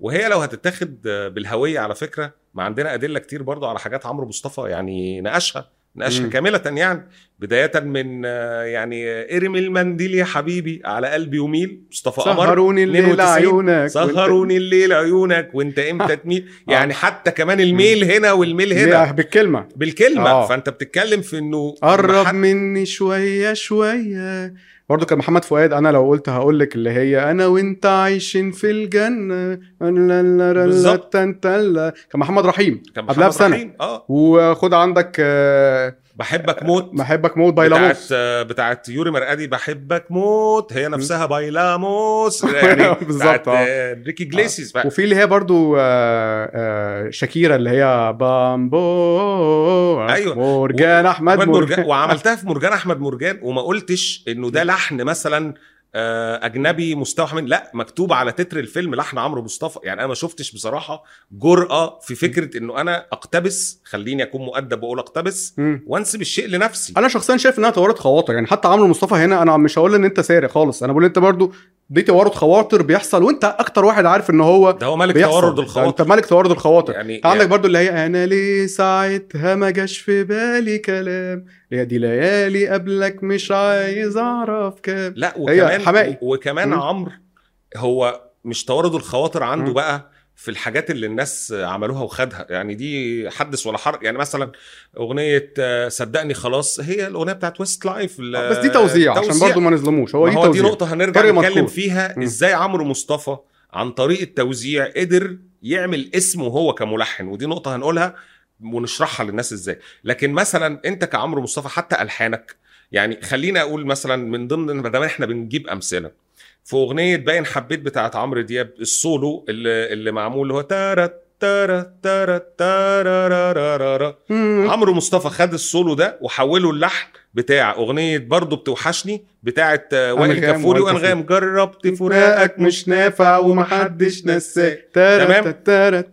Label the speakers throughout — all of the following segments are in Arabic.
Speaker 1: وهي لو هتتاخد بالهوية على فكرة ما عندنا أدلة كتير برضو على حاجات عمرو مصطفى يعني ناقشها ناقشها. كاملة يعني بداية من آه، يعني ارمي المنديل يا حبيبي على قلبي وميل مصطفى قمر
Speaker 2: سهروني الليل
Speaker 1: 92.
Speaker 2: عيونك
Speaker 1: سهروني الليل عيونك وانت إمتى تميل يعني حتى كمان الميل هنا والميل هنا
Speaker 2: بالكلمة
Speaker 1: بالكلمة
Speaker 2: آه.
Speaker 1: فأنت بتتكلم في إنه
Speaker 2: قرب مني شوية شوية برضه كان محمد فؤاد أنا لو قلت هقول لك اللي هي أنا وإنت عايشين في الجنة
Speaker 1: بالظبط.
Speaker 2: كان محمد رحيم
Speaker 1: كان
Speaker 2: قبلها
Speaker 1: محمد. رحيم آه
Speaker 2: وخد عندك آه،
Speaker 1: بحبك موت.
Speaker 2: بحبك موت
Speaker 1: بتاعت
Speaker 2: بايلاموس
Speaker 1: بتاعت يوري مرقدي بحبك موت. هي نفسها بايلاموس. يعني
Speaker 2: بالظبط، آه.
Speaker 1: آه، ريكي جليسيس بقى.
Speaker 2: وفي اللي هي برضو آه، آه، شاكيرا اللي هي بامبو
Speaker 1: أيوة.
Speaker 2: مرجان
Speaker 1: أحمد مرجان وعملتها في مرجان أحمد مرجان وما قلتش إنه ده لحن مثلا آه، أجنبي مستوحى من لا مكتوب على تتر الفيلم لحن عمرو مصطفى. يعني أنا ما شفتش بصراحة جرأة في فكرة إنه أنا أقتبس خليني أكون مؤدب وأقول
Speaker 2: أقتبس.
Speaker 1: وأنسب الشيء لنفسي.
Speaker 2: أنا شخصيا شايف إنها توارد خواطر. يعني حتى عمرو مصطفى هنا أنا مش هقول إن أنت سارق خالص. أنا بقول أنت برضو دي توارد خواطر بيحصل وانت أكتر واحد عارف ان هو
Speaker 1: ده هو ملك
Speaker 2: بيحصل
Speaker 1: توارد
Speaker 2: انت
Speaker 1: الخواطر
Speaker 2: ملك توارد الخواطر
Speaker 1: يعني
Speaker 2: عندك برضو اللي هي أنا ليه ساعتها ما جاش في بالي كلام هي دي ليالي قبلك مش عايز أعرف كام
Speaker 1: لا وكمان
Speaker 2: حماقي.
Speaker 1: وكمان. عمرو هو مش توارد الخواطر عنده
Speaker 2: مم.
Speaker 1: بقى في الحاجات اللي الناس عملوها وخدها. يعني دي حدث ولا حرج. يعني مثلا أغنية آه، صدقني خلاص هي الأغنية بتاعت ويست لايف
Speaker 2: بس دي توزيع, عشان برضو ما نظلموش. هو
Speaker 1: ما
Speaker 2: دي
Speaker 1: هو دي
Speaker 2: توزيع.
Speaker 1: نقطة هنرجع نتكلم. فيها. إزاي عمرو مصطفى عن طريق التوزيع قدر يعمل اسمه هو كملحن؟ ودي نقطة هنقولها ونشرحها للناس إزاي. لكن مثلا أنت كعمرو مصطفى حتى ألحانك يعني خلينا أقول مثلا من ضمن ما دام إحنا بنجيب أمثلة في أغنية باين حبيت بتاعت عمرو دياب السولو اللي, اللي معمول اللي هو تارا تارا تارا تارا. عمرو مصطفى خد السولو ده وحوله اللحن بتاع أغنية برضه بتوحشني بتاعت آه، وائل كفوري وأنغام جربت فراقك مش
Speaker 2: نافع ومحدش نساك.
Speaker 1: تمام؟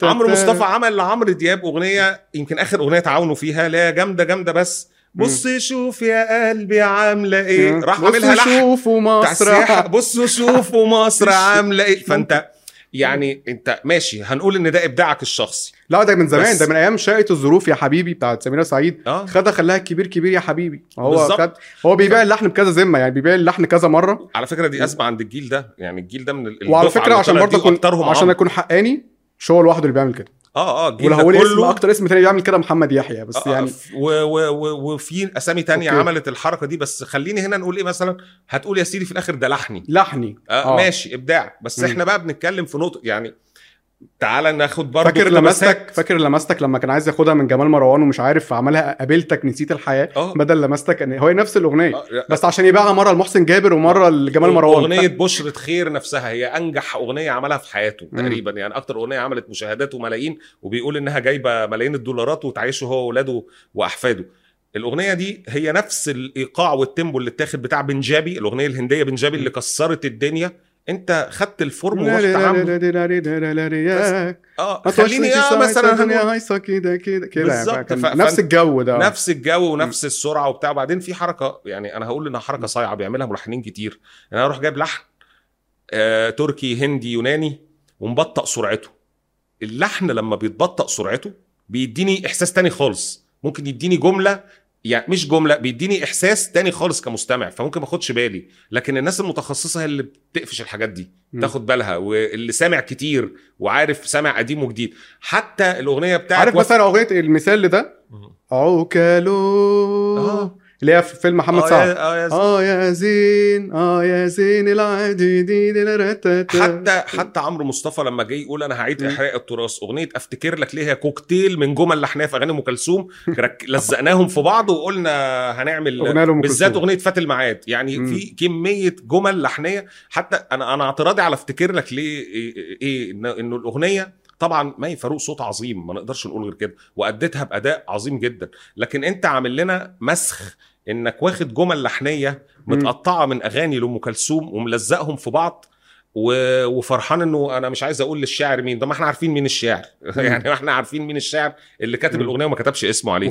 Speaker 1: عمرو مصطفى عمل لعمرو دياب أغنية يمكن آخر أغنية تعاونوا فيها لا جامدة جامدة بس بص شوف يا قلبي عاملة إيه. راح عاملها لحن
Speaker 2: شوفوا
Speaker 1: بتاع السياحة.
Speaker 2: مصر
Speaker 1: بصوا شوفوا مصر عاملة إيه. فأنت يعني أنت ماشي. هنقول إن ده إبداعك الشخصي.
Speaker 2: لا ده من زمان. ده من أيام شقه الظروف يا حبيبي بتاعت سميرة سعيد.
Speaker 1: آه.
Speaker 2: خدها خلاها كبير كبير يا حبيبي. هو. خد هو بيبيع اللحن بكذا ذمة. يعني بيبيع اللحن كذا مرة.
Speaker 1: على فكرة دي ازمه عند الجيل ده. يعني الجيل ده من
Speaker 2: وعلى
Speaker 1: فكرة
Speaker 2: عشان برضه اكون عشان
Speaker 1: عمرو.
Speaker 2: أكون حقاني مش هو لوحده اللي بيعمل كده.
Speaker 1: آه آه الجيل
Speaker 2: ولو
Speaker 1: ده
Speaker 2: اسم
Speaker 1: كله
Speaker 2: أكتر اسم تاني بيعمل كده محمد يحيى بس
Speaker 1: آه،
Speaker 2: يعني
Speaker 1: و و وفي أسامي تانية
Speaker 2: أوكي.
Speaker 1: عملت الحركة دي بس خليني هنا نقول إيه مثلا هتقول يا سيدي في الآخر ده لحني
Speaker 2: لحني
Speaker 1: آه
Speaker 2: آه.
Speaker 1: ماشي إبداع بس
Speaker 2: مم.
Speaker 1: إحنا بقى بنتكلم في نقطة يعني تعال ناخد برضه
Speaker 2: فاكر. لمستك فاكر لمستك لما كان عايز ياخدها من جمال مروان ومش عارف عملها قابلتك نسيت الحياة
Speaker 1: آه.
Speaker 2: بدل لمستك هو نفس الأغنية.
Speaker 1: آه،
Speaker 2: بس عشان يبيعها مرة لمحسن جابر ومرة لجمال مروان.
Speaker 1: أغنية بشرة خير نفسها هي أنجح أغنية عملها في حياته
Speaker 2: مم.
Speaker 1: تقريبا. يعني أكتر أغنية عملت مشاهدات وملايين وبيقول إنها جايبة ملايين الدولارات وتعيشه هو واولاده وأحفاده. الأغنية دي هي نفس الإيقاع وال tempo اللي اتاخد بتاع بنجابي الأغنية الهندية بنجابي اللي كسرت الدنيا. انت خدت ال form ورحت عامله آه خليني آه مثلا
Speaker 2: هايصه كده كده كده يعني
Speaker 1: ف-
Speaker 2: نفس الجو ده.
Speaker 1: نفس الجو ونفس السرعة وبتاع. وبعدين في حركة يعني أنا هقول إنها حركة صايعة بيعملها ملحنين كتير. يعني أنا أروح جايب لحن آه تركي هندي يوناني ومبطأ سرعته. اللحن لما بيتبطأ سرعته بيديني إحساس تاني خالص. ممكن يديني جملة يعني مش جملة بيديني إحساس تاني خالص كمستمع فممكن ما أخدش بالي. لكن الناس المتخصصة هي اللي بتقفش الحاجات دي
Speaker 2: مم.
Speaker 1: تاخد بالها واللي سامع كتير وعارف سامع قديم وجديد. حتى الأغنية بتاعت
Speaker 2: عارف مثلا أغنية المثال لده
Speaker 1: مم.
Speaker 2: عوكلو.
Speaker 1: آه.
Speaker 2: اللي هي في فيلم محمد
Speaker 1: آه
Speaker 2: سعد
Speaker 1: يا- آه يا
Speaker 2: آه يا زين آه يا زين العادي دي دي رتتا.
Speaker 1: حتى حتى عمرو مصطفى لما جه يقول أنا هعيد
Speaker 2: مم.
Speaker 1: احياء التراث أغنية أفتكر لك ليه هي كوكتيل من جمل لحنية في أغاني أم كلثوم لزقناهم في بعض وقلنا هنعمل بالذات. أغنية فات الميعاد يعني
Speaker 2: مم.
Speaker 1: في كمية جمل لحنية حتى أنا أنا اعتراضي على أفتكر لك ليه إيه, إيه إن- إنه الأغنية طبعا مي فاروق صوت عظيم ما نقدرش نقول غير كده وأديتها بأداء عظيم جدا لكن أنت عامل لنا مسخ إنك واخد جمل
Speaker 2: لحنية.
Speaker 1: متقطعة من أغاني لأم كلثوم وملزقهم في بعض و... وفرحان إنه أنا مش عايز أقول للشاعر مين ده ما إحنا عارفين مين الشاعر يعني ما إحنا عارفين مين الشاعر اللي كاتب. الأغنية وما كتبش اسمه عليه